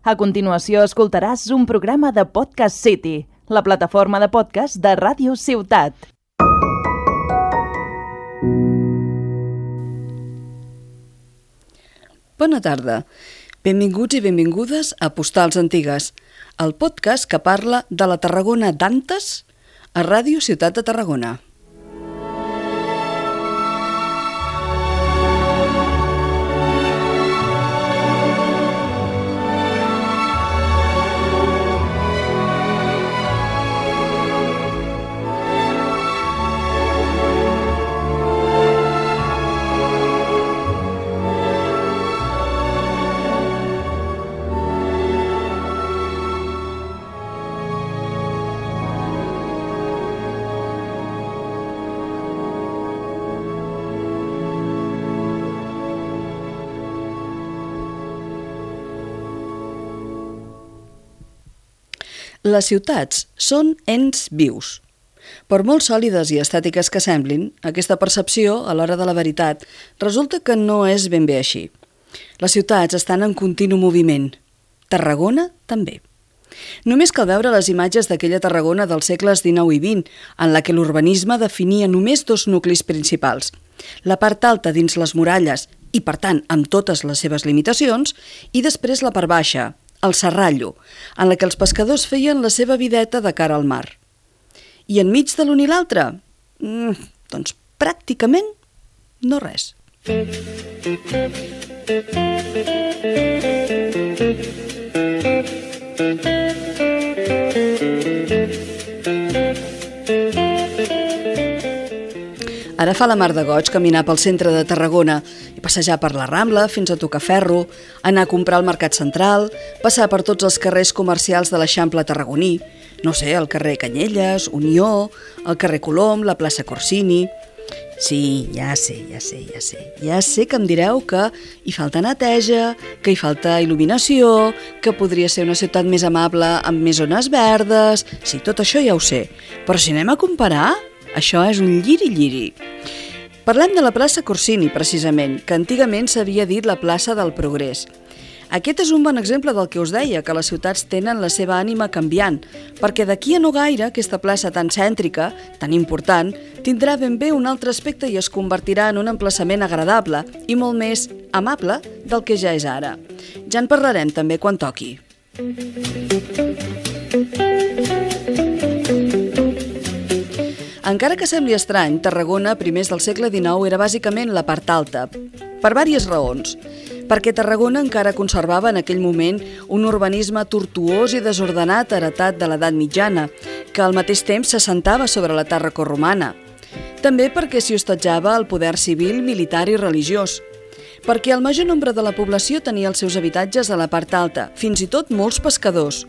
A continuació escoltaràs un programa de Podcast City, la plataforma de podcast de Ràdio Ciutat. Bona tarda. Benvinguts i benvingudes a Postals Antigues, el podcast que parla de la Tarragona d'antes a Ràdio Ciutat de Tarragona. Les ciutats són ens vius. Per molt sòlides i estètiques que semblin, aquesta percepció, a l'hora de la veritat, resulta que no és ben bé així. Les ciutats estan en continu moviment. Tarragona també. Només cal veure les imatges d'aquella Tarragona dels segles XIX i XX, en la que l'urbanisme definia només dos nuclis principals. La part alta dins les muralles, i per tant amb totes les seves limitacions, i després la part baixa, el Serrallo, en la que els pescadors feien la seva videta de cara al mar. I enmig de l'un i l'altre? Mm, doncs pràcticament no res. Ara fa la mar de goig caminar pel centre de Tarragona i passejar per la Rambla fins a tocar ferro, anar a comprar al Mercat Central, passar per tots els carrers comercials de l'Eixample tarragoní, no sé, el carrer Canyelles, Unió, el carrer Colom, la plaça Corsini... Sí, ja sé, ja sé, ja sé. Ja sé que em direu que hi falta neteja, que hi falta il·luminació, que podria ser una ciutat més amable amb més zones verdes... Sí, tot això ja ho sé. Però si anem a comparar, això és un lliri-lliri. Parlem de la plaça Corsini, precisament, que antigament s'havia dit la plaça del Progrés. Aquest és un bon exemple del que us deia, que les ciutats tenen la seva ànima canviant, perquè d'aquí a no gaire aquesta plaça tan cèntrica, tan important, tindrà ben bé un altre aspecte i es convertirà en un emplaçament agradable i molt més amable del que ja és ara. Ja en parlarem també quan toqui. Encara que sembli estrany, Tarragona, primers del segle XIX, era bàsicament la part alta, per diverses raons. Perquè Tarragona encara conservava en aquell moment un urbanisme tortuós i desordenat heretat de l'edat mitjana, que al mateix temps s'assentava sobre la terra corromana. També perquè s'hi hostatjava el poder civil, militar i religiós perquè el major nombre de la població tenia els seus habitatges a la part alta, fins i tot molts pescadors.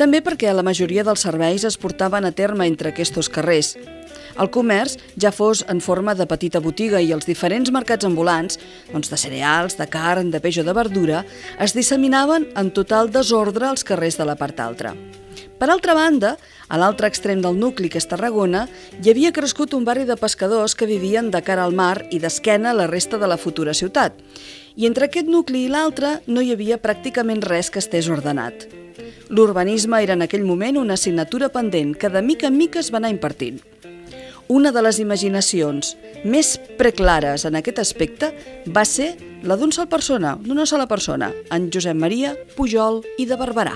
També perquè la majoria dels serveis es portaven a terme entre aquests carrers, el comerç, ja fos en forma de petita botiga i els diferents mercats ambulants, doncs de cereals, de carn, de peix o de verdura, es disseminaven en total desordre als carrers de la part altra. Per altra banda, a l'altre extrem del nucli, que és Tarragona, hi havia crescut un barri de pescadors que vivien de cara al mar i d'esquena la resta de la futura ciutat. I entre aquest nucli i l'altre no hi havia pràcticament res que estés ordenat. L'urbanisme era en aquell moment una assignatura pendent que de mica en mica es va anar impartint. Una de les imaginacions més preclares en aquest aspecte va ser la d'un sol persona, d'una sola persona, en Josep Maria Pujol i de Barberà.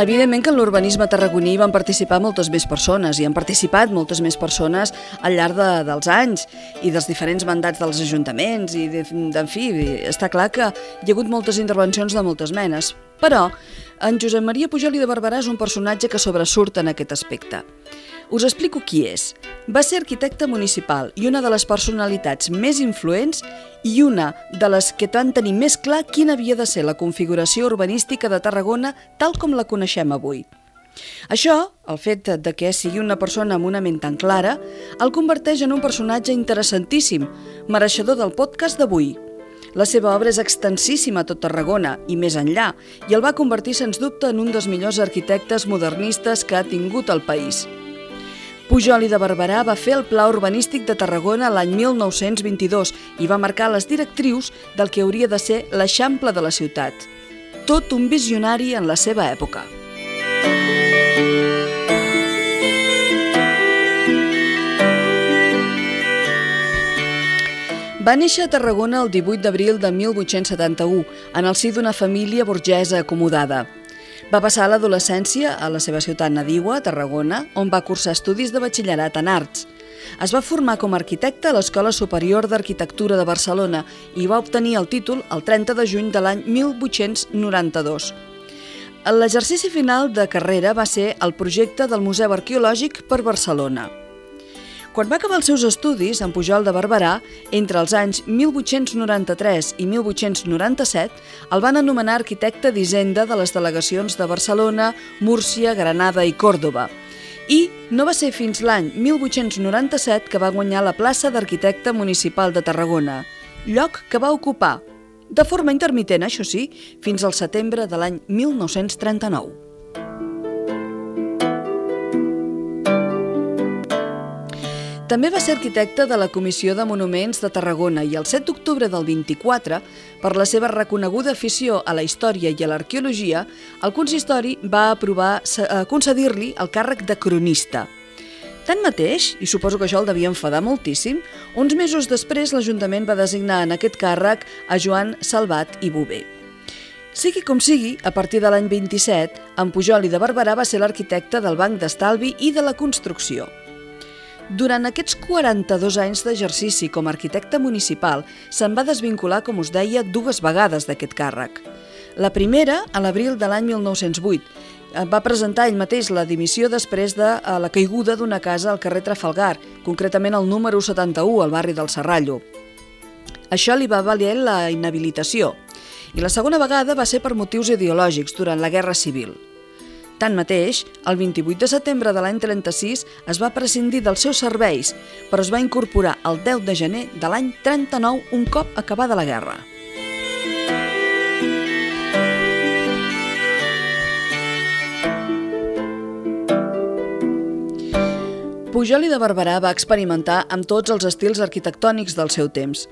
Evidentment que en l'urbanisme tarragoní van participar moltes més persones i han participat moltes més persones al llarg de, dels anys i dels diferents mandats dels ajuntaments i, en fi, està clar que hi ha hagut moltes intervencions de moltes menes. Però en Josep Maria Pujol i de Barberà és un personatge que sobresurt en aquest aspecte. Us explico qui és. Va ser arquitecte municipal i una de les personalitats més influents i una de les que van tenir més clar quina havia de ser la configuració urbanística de Tarragona tal com la coneixem avui. Això, el fet de que sigui una persona amb una ment tan clara, el converteix en un personatge interessantíssim, mereixedor del podcast d'avui. La seva obra és extensíssima a tot Tarragona i més enllà, i el va convertir, sens dubte, en un dels millors arquitectes modernistes que ha tingut el país. Pujol i de Barberà va fer el Pla Urbanístic de Tarragona l'any 1922 i va marcar les directrius del que hauria de ser l'eixample de la ciutat. Tot un visionari en la seva època. Va néixer a Tarragona el 18 d'abril de 1871, en el si d'una família burgesa acomodada. Va passar l'adolescència a la seva ciutat nadiua, Tarragona, on va cursar estudis de batxillerat en arts. Es va formar com a arquitecte a l'Escola Superior d'Arquitectura de Barcelona i va obtenir el títol el 30 de juny de l'any 1892. L'exercici final de carrera va ser el projecte del Museu Arqueològic per Barcelona. Quan va acabar els seus estudis en Pujol de Barberà, entre els anys 1893 i 1897, el van anomenar arquitecte d'Hisenda de les delegacions de Barcelona, Múrcia, Granada i Còrdoba. I no va ser fins l'any 1897 que va guanyar la plaça d'arquitecte municipal de Tarragona, lloc que va ocupar, de forma intermitent, això sí, fins al setembre de l'any 1939. També va ser arquitecte de la Comissió de Monuments de Tarragona i el 7 d'octubre del 24, per la seva reconeguda afició a la història i a l'arqueologia, el consistori va aprovar eh, concedir-li el càrrec de cronista. Tanmateix, i suposo que això el devia enfadar moltíssim, uns mesos després l'Ajuntament va designar en aquest càrrec a Joan Salvat i Bové. Sigui com sigui, a partir de l'any 27, en Pujol i de Barberà va ser l'arquitecte del Banc d'Estalvi i de la Construcció. Durant aquests 42 anys d'exercici com a arquitecte municipal, se'n va desvincular, com us deia, dues vegades d'aquest càrrec. La primera, a l'abril de l'any 1908, eh, va presentar ell mateix la dimissió després de eh, la caiguda d'una casa al carrer Trafalgar, concretament al número 71, al barri del Serrallo. Això li va valer la inhabilitació. I la segona vegada va ser per motius ideològics durant la Guerra Civil. Tanmateix, el 28 de setembre de l'any 36 es va prescindir dels seus serveis, però es va incorporar el 10 de gener de l'any 39 un cop acabada la guerra. Pujol i de Barberà va experimentar amb tots els estils arquitectònics del seu temps.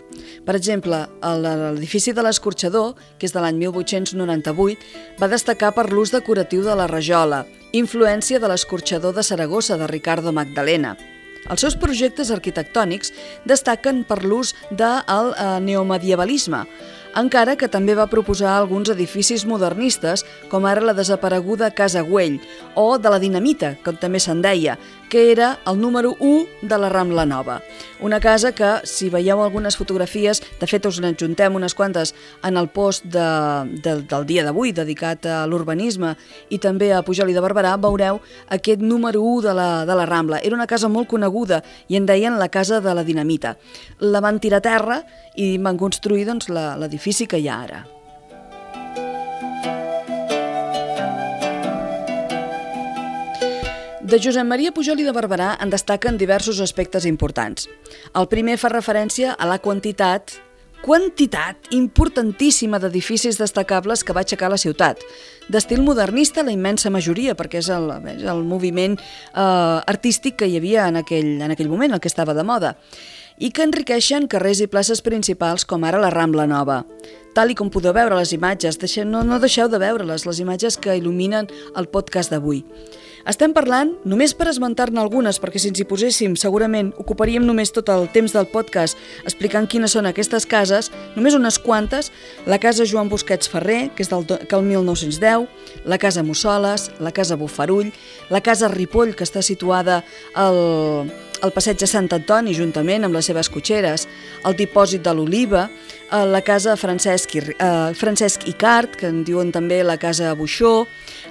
Per exemple, l'edifici de l'Escorxador, que és de l'any 1898, va destacar per l'ús decoratiu de la rajola, influència de l'escorxador de Saragossa de Ricardo Magdalena. Els seus projectes arquitectònics destaquen per l'ús del eh, neomedievalisme, encara que també va proposar alguns edificis modernistes, com ara la desapareguda Casa Güell, o de la Dinamita, com també se'n deia, que era el número 1 de la Rambla Nova. Una casa que, si veieu algunes fotografies, de fet us n'adjuntem unes quantes en el post de, de, del dia d'avui dedicat a l'urbanisme i també a Pujol i de Barberà, veureu aquest número 1 de la, de la Rambla. Era una casa molt coneguda i en deien la casa de la dinamita. La van tirar a terra i van construir doncs, l'edifici que hi ha ara. De Josep Maria Pujol i de Barberà en destaquen diversos aspectes importants. El primer fa referència a la quantitat quantitat importantíssima d'edificis destacables que va aixecar la ciutat. D'estil modernista, la immensa majoria, perquè és el, és el moviment eh, artístic que hi havia en aquell, en aquell moment, el que estava de moda, i que enriqueixen carrers i places principals com ara la Rambla Nova. Tal i com podeu veure les imatges, deixeu, no, no deixeu de veure-les, les imatges que il·luminen el podcast d'avui. Estem parlant, només per esmentar-ne algunes, perquè si ens hi poséssim segurament ocuparíem només tot el temps del podcast explicant quines són aquestes cases, només unes quantes, la casa Joan Busquets Ferrer, que és del que el 1910, la casa Mussoles, la casa Bufarull, la casa Ripoll, que està situada al, al passeig de Sant Antoni, juntament amb les seves cotxeres, el dipòsit de l'Oliva, eh, la casa Francesc, eh, Francesc Icart, que en diuen també la casa Buixó,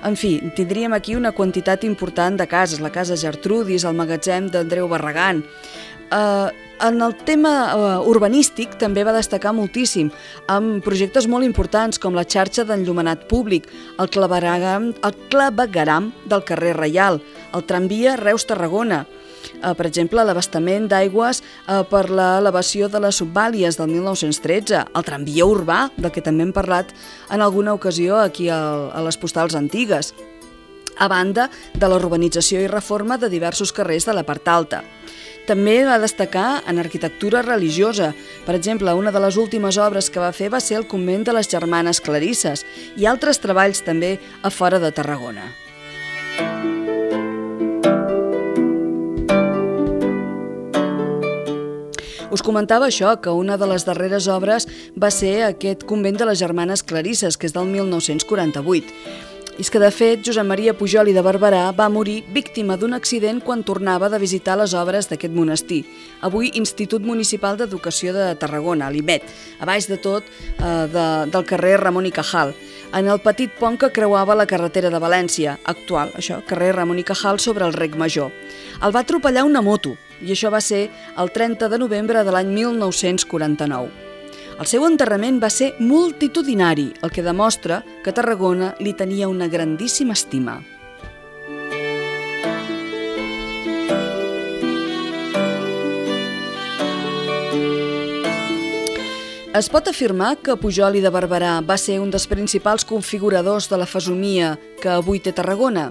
en fi, tindríem aquí una quantitat important de cases, la casa Gertrudis, el magatzem d'Andreu Barragán. Uh, en el tema uh, urbanístic també va destacar moltíssim, amb projectes molt importants com la xarxa d'enllumenat públic, el clavegaram, el clavegaram del carrer Reial, el tramvia Reus-Tarragona, eh, per exemple, l'abastament d'aigües eh, per l'elevació de les subvàlies del 1913, el tramvia urbà, del que també hem parlat en alguna ocasió aquí a, a les postals antigues, a banda de la urbanització i reforma de diversos carrers de la part alta. També va destacar en arquitectura religiosa. Per exemple, una de les últimes obres que va fer va ser el convent de les Germanes Clarisses i altres treballs també a fora de Tarragona. Us comentava això, que una de les darreres obres va ser aquest convent de les Germanes Clarisses, que és del 1948. I és que, de fet, Josep Maria Pujol i de Barberà va morir víctima d'un accident quan tornava de visitar les obres d'aquest monestir, avui Institut Municipal d'Educació de Tarragona, l'IMET, a baix de tot eh, de, del carrer Ramon i Cajal, en el petit pont que creuava la carretera de València, actual, això, carrer Ramon i Cajal sobre el Rec Major. El va atropellar una moto, i això va ser el 30 de novembre de l'any 1949. El seu enterrament va ser multitudinari, el que demostra que Tarragona li tenia una grandíssima estima. Es pot afirmar que Pujol i de Barberà va ser un dels principals configuradors de la fesomia que avui té Tarragona?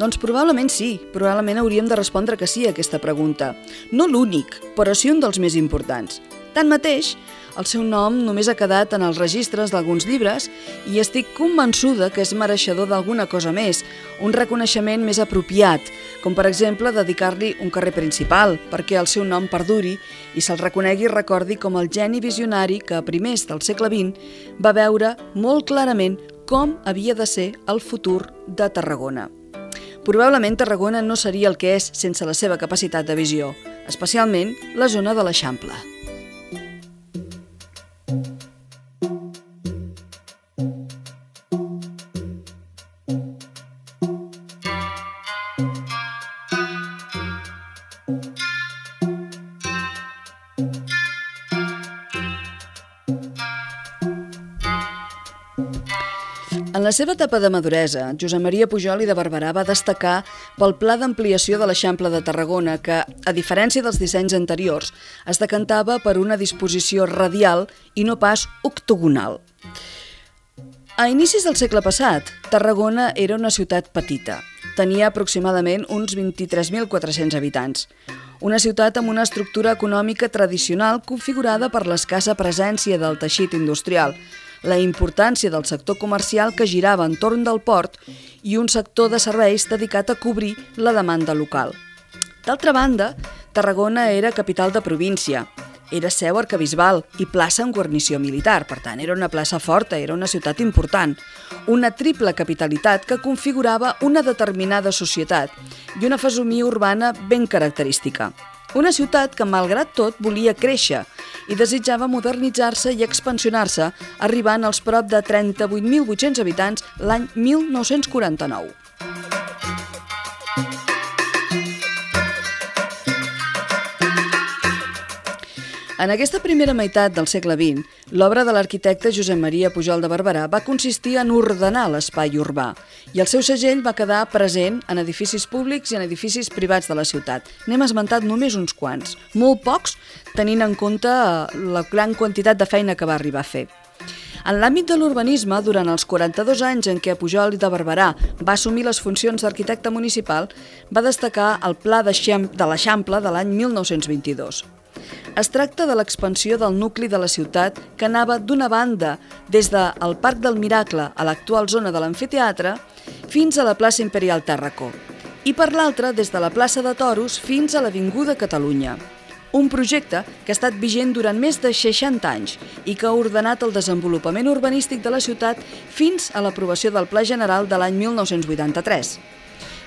Doncs probablement sí, probablement hauríem de respondre que sí a aquesta pregunta. No l'únic, però sí un dels més importants. Tanmateix, el seu nom només ha quedat en els registres d'alguns llibres i estic convençuda que és mereixedor d'alguna cosa més, un reconeixement més apropiat, com per exemple dedicar-li un carrer principal perquè el seu nom perduri i se'l reconegui i recordi com el geni visionari que a primers del segle XX va veure molt clarament com havia de ser el futur de Tarragona. Probablement Tarragona no seria el que és sense la seva capacitat de visió, especialment la zona de l'Eixample. Seva etapa de maduresa, Josep Maria Pujol i de Barberà va destacar pel pla d'ampliació de l'Eixample de Tarragona que, a diferència dels dissenys anteriors, es decantava per una disposició radial i no pas octogonal. A inicis del segle passat, Tarragona era una ciutat petita. Tenia aproximadament uns 23.400 habitants. Una ciutat amb una estructura econòmica tradicional configurada per l'escassa presència del teixit industrial, la importància del sector comercial que girava entorn del port i un sector de serveis dedicat a cobrir la demanda local. D'altra banda, Tarragona era capital de província, era seu arcabisbal i plaça en guarnició militar, per tant, era una plaça forta, era una ciutat important, una triple capitalitat que configurava una determinada societat i una fesomia urbana ben característica. Una ciutat que, malgrat tot, volia créixer i desitjava modernitzar-se i expansionar-se, arribant als prop de 38.800 habitants l'any 1949. En aquesta primera meitat del segle XX, l'obra de l'arquitecte Josep Maria Pujol de Barberà va consistir en ordenar l'espai urbà i el seu segell va quedar present en edificis públics i en edificis privats de la ciutat. N'hem esmentat només uns quants, molt pocs, tenint en compte la gran quantitat de feina que va arribar a fer. En l'àmbit de l'urbanisme, durant els 42 anys en què Pujol de Barberà va assumir les funcions d'arquitecte municipal, va destacar el Pla de l'Eixample de l'any 1922. Es tracta de l'expansió del nucli de la ciutat que anava d'una banda des del Parc del Miracle a l'actual zona de l'amfiteatre fins a la plaça Imperial Tàrraco i per l'altra des de la plaça de Toros fins a l'Avinguda Catalunya. Un projecte que ha estat vigent durant més de 60 anys i que ha ordenat el desenvolupament urbanístic de la ciutat fins a l'aprovació del Pla General de l'any 1983.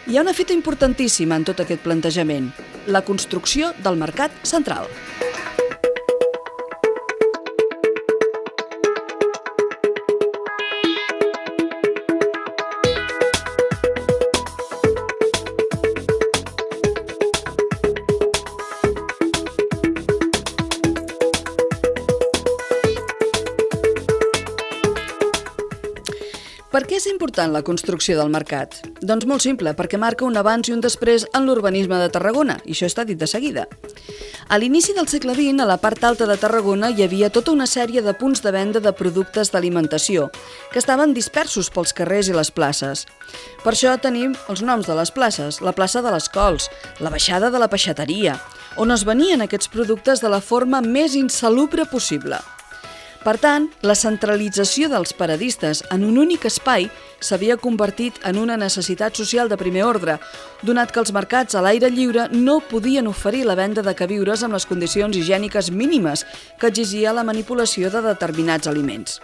Hi ha una fita importantíssima en tot aquest plantejament, la construcció del Mercat Central. Per què és important la construcció del mercat? Doncs molt simple, perquè marca un abans i un després en l'urbanisme de Tarragona, i això està dit de seguida. A l'inici del segle XX, a la part alta de Tarragona hi havia tota una sèrie de punts de venda de productes d'alimentació, que estaven dispersos pels carrers i les places. Per això tenim els noms de les places, la plaça de les Cols, la baixada de la peixateria, on es venien aquests productes de la forma més insalubre possible – per tant, la centralització dels paradistes en un únic espai s'havia convertit en una necessitat social de primer ordre, donat que els mercats a l'aire lliure no podien oferir la venda de queviures amb les condicions higièniques mínimes que exigia la manipulació de determinats aliments.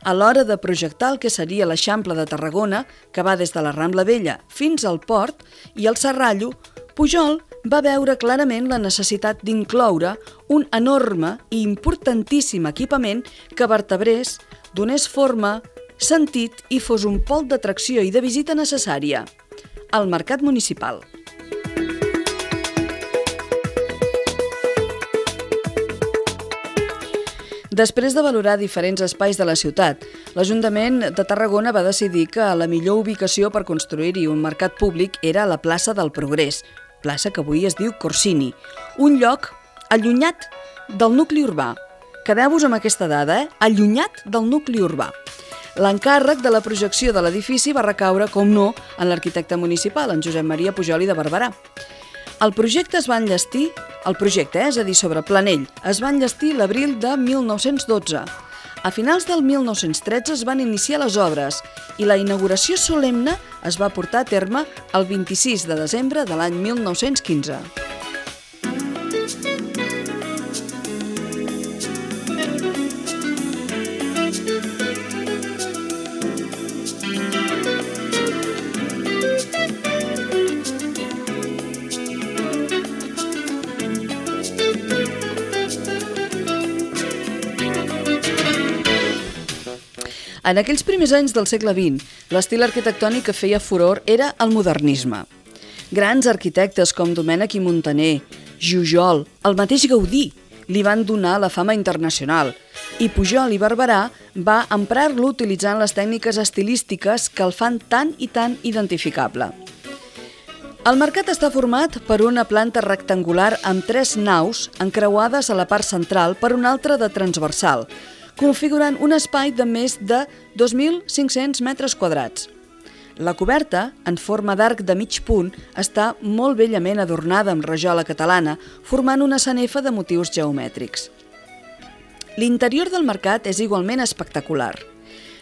A l'hora de projectar el que seria l'Eixample de Tarragona, que va des de la Rambla Vella fins al port, i el Serrallo, Pujol va veure clarament la necessitat d'incloure un enorme i importantíssim equipament que vertebrés, donés forma, sentit i fos un pol d'atracció i de visita necessària, el Mercat Municipal. Després de valorar diferents espais de la ciutat, l'Ajuntament de Tarragona va decidir que la millor ubicació per construir-hi un mercat públic era la plaça del Progrés, plaça que avui es diu Corsini, un lloc allunyat del nucli urbà. Quedeu-vos amb aquesta dada, eh? allunyat del nucli urbà. L'encàrrec de la projecció de l'edifici va recaure, com no, en l'arquitecte municipal, en Josep Maria Pujol i de Barberà. El projecte es va enllestir, el projecte, eh, és a dir, sobre Planell, es va enllestir l'abril de 1912. A finals del 1913 es van iniciar les obres i la inauguració solemne es va portar a terme el 26 de desembre de l'any 1915. En aquells primers anys del segle XX, l'estil arquitectònic que feia furor era el modernisme. Grans arquitectes com Domènec i Montaner, Jujol, el mateix Gaudí, li van donar la fama internacional i Pujol i Barberà va emprar-lo utilitzant les tècniques estilístiques que el fan tan i tan identificable. El mercat està format per una planta rectangular amb tres naus encreuades a la part central per una altra de transversal, configurant un espai de més de 2.500 metres quadrats. La coberta, en forma d'arc de mig punt, està molt bellament adornada amb rajola catalana, formant una sanefa de motius geomètrics. L'interior del mercat és igualment espectacular.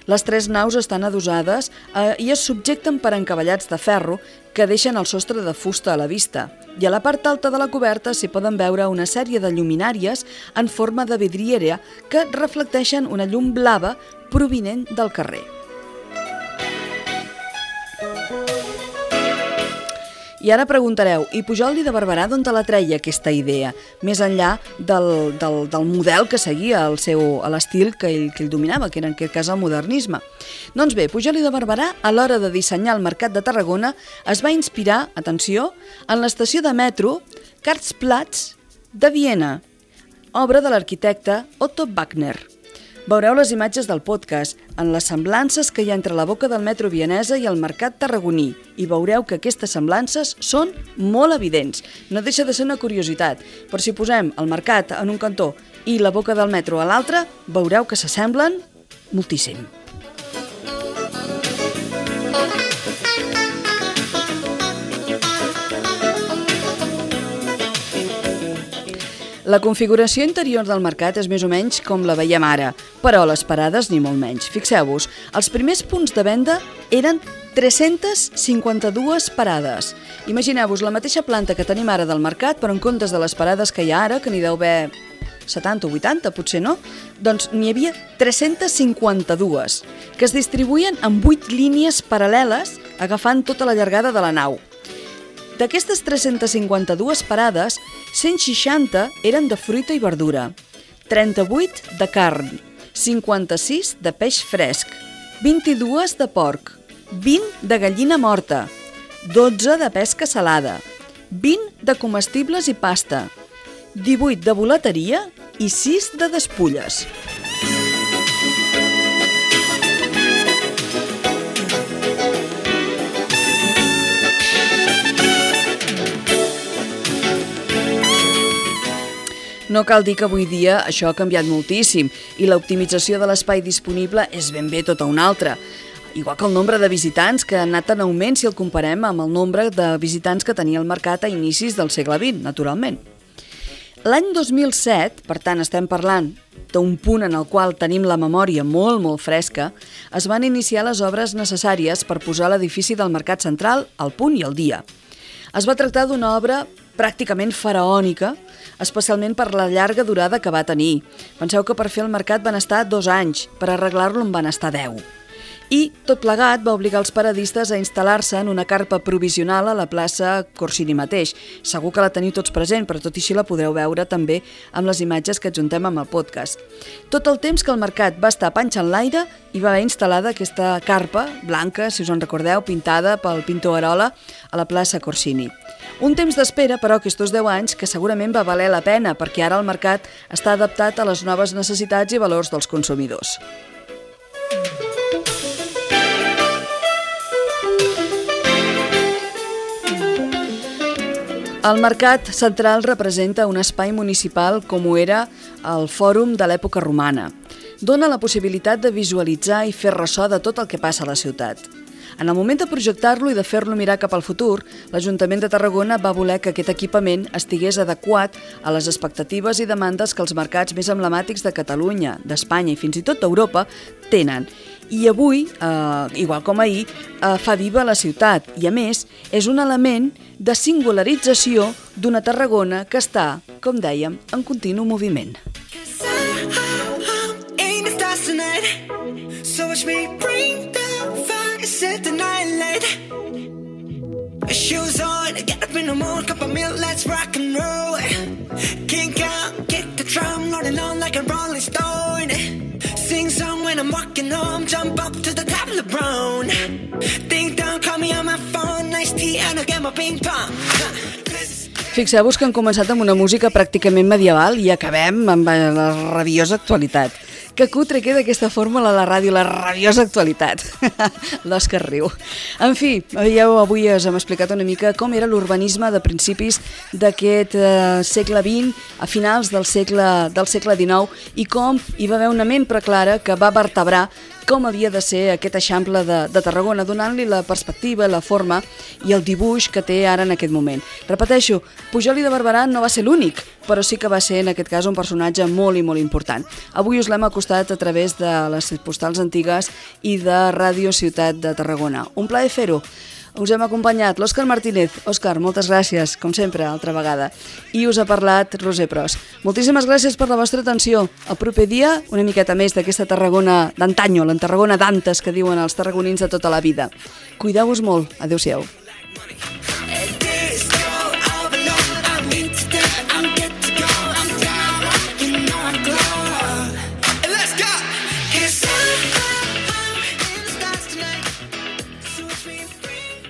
Les tres naus estan adosades eh, i es subjecten per encavallats de ferro que deixen el sostre de fusta a la vista. I a la part alta de la coberta s'hi poden veure una sèrie de lluminàries en forma de vidriera que reflecteixen una llum blava provinent del carrer. I ara preguntareu, i Pujol i de Barberà d'on te la treia aquesta idea? Més enllà del, del, del model que seguia el seu l'estil que, ell, que ell dominava, que era en aquest cas el modernisme. Doncs bé, Pujol i de Barberà, a l'hora de dissenyar el Mercat de Tarragona, es va inspirar, atenció, en l'estació de metro Karlsplatz de Viena, obra de l'arquitecte Otto Wagner. Veureu les imatges del podcast en les semblances que hi ha entre la boca del metro vienesa i el mercat tarragoní i veureu que aquestes semblances són molt evidents. No deixa de ser una curiositat, però si posem el mercat en un cantó i la boca del metro a l'altre, veureu que s'assemblen moltíssim. La configuració interior del mercat és més o menys com la veiem ara, però les parades ni molt menys. Fixeu-vos, els primers punts de venda eren 352 parades. Imagineu-vos la mateixa planta que tenim ara del mercat, però en comptes de les parades que hi ha ara, que n'hi deu haver 70 o 80, potser no, doncs n'hi havia 352, que es distribuïen en 8 línies paral·leles agafant tota la llargada de la nau. D'aquestes 352 parades, 160 eren de fruita i verdura, 38 de carn, 56 de peix fresc, 22 de porc, 20 de gallina morta, 12 de pesca salada, 20 de comestibles i pasta, 18 de volateria i 6 de despulles. No cal dir que avui dia això ha canviat moltíssim i l'optimització de l'espai disponible és ben bé tota una altra. Igual que el nombre de visitants, que ha anat en augment si el comparem amb el nombre de visitants que tenia el mercat a inicis del segle XX, naturalment. L'any 2007, per tant estem parlant d'un punt en el qual tenim la memòria molt, molt fresca, es van iniciar les obres necessàries per posar l'edifici del Mercat Central al punt i al dia. Es va tractar d'una obra pràcticament faraònica, especialment per la llarga durada que va tenir. Penseu que per fer el mercat van estar dos anys, per arreglar-lo en van estar deu i tot plegat va obligar els paradistes a instal·lar-se en una carpa provisional a la plaça Corsini mateix. Segur que la teniu tots present, però tot i així la podreu veure també amb les imatges que adjuntem amb el podcast. Tot el temps que el mercat va estar panxa en l'aire hi va haver instal·lada aquesta carpa blanca, si us en recordeu, pintada pel pintor Arola a la plaça Corsini. Un temps d'espera, però, aquests 10 anys, que segurament va valer la pena, perquè ara el mercat està adaptat a les noves necessitats i valors dels consumidors. El Mercat Central representa un espai municipal com ho era el Fòrum de l'època romana. Dona la possibilitat de visualitzar i fer ressò de tot el que passa a la ciutat. En el moment de projectar-lo i de fer-lo mirar cap al futur, l'Ajuntament de Tarragona va voler que aquest equipament estigués adequat a les expectatives i demandes que els mercats més emblemàtics de Catalunya, d'Espanya i fins i tot d'Europa tenen. I avui, eh, igual com ahir, eh, fa viva la ciutat. I, a més, és un element de singularització d'una Tarragona que està, com dèiem, en continu moviment. So watch me bring the set the night light. Shoes on, get up in the morning, cup of milk, let's rock and roll. Kink out, kick the drum, rolling on like a rolling stone. Sing song when I'm walking home, jump up to the top of the brown. Ding dong, call me on my phone, nice tea and I'll get my ping pong. Fixeu-vos que hem començat amb una música pràcticament medieval i acabem amb la rabiosa actualitat. Que cutre queda aquesta fórmula a la ràdio, la rabiosa actualitat. L'Òscar riu. En fi, veieu, avui us hem explicat una mica com era l'urbanisme de principis d'aquest eh, segle XX, a finals del segle, del segle XIX, i com hi va haver una ment preclara que va vertebrar com havia de ser aquest eixample de, de Tarragona, donant-li la perspectiva, la forma i el dibuix que té ara en aquest moment. Repeteixo, Pujol i de Barberà no va ser l'únic, però sí que va ser en aquest cas un personatge molt i molt important. Avui us l'hem acostat a través de les postals antigues i de Ràdio Ciutat de Tarragona. Un plaer fer-ho. Us hem acompanyat l'Òscar Martínez. Òscar, moltes gràcies, com sempre, altra vegada. I us ha parlat Roser Pros. Moltíssimes gràcies per la vostra atenció. El proper dia, una miqueta més d'aquesta Tarragona d'antanyo, la Tarragona d'antes que diuen els tarragonins de tota la vida. Cuideu-vos molt. Adéu-siau.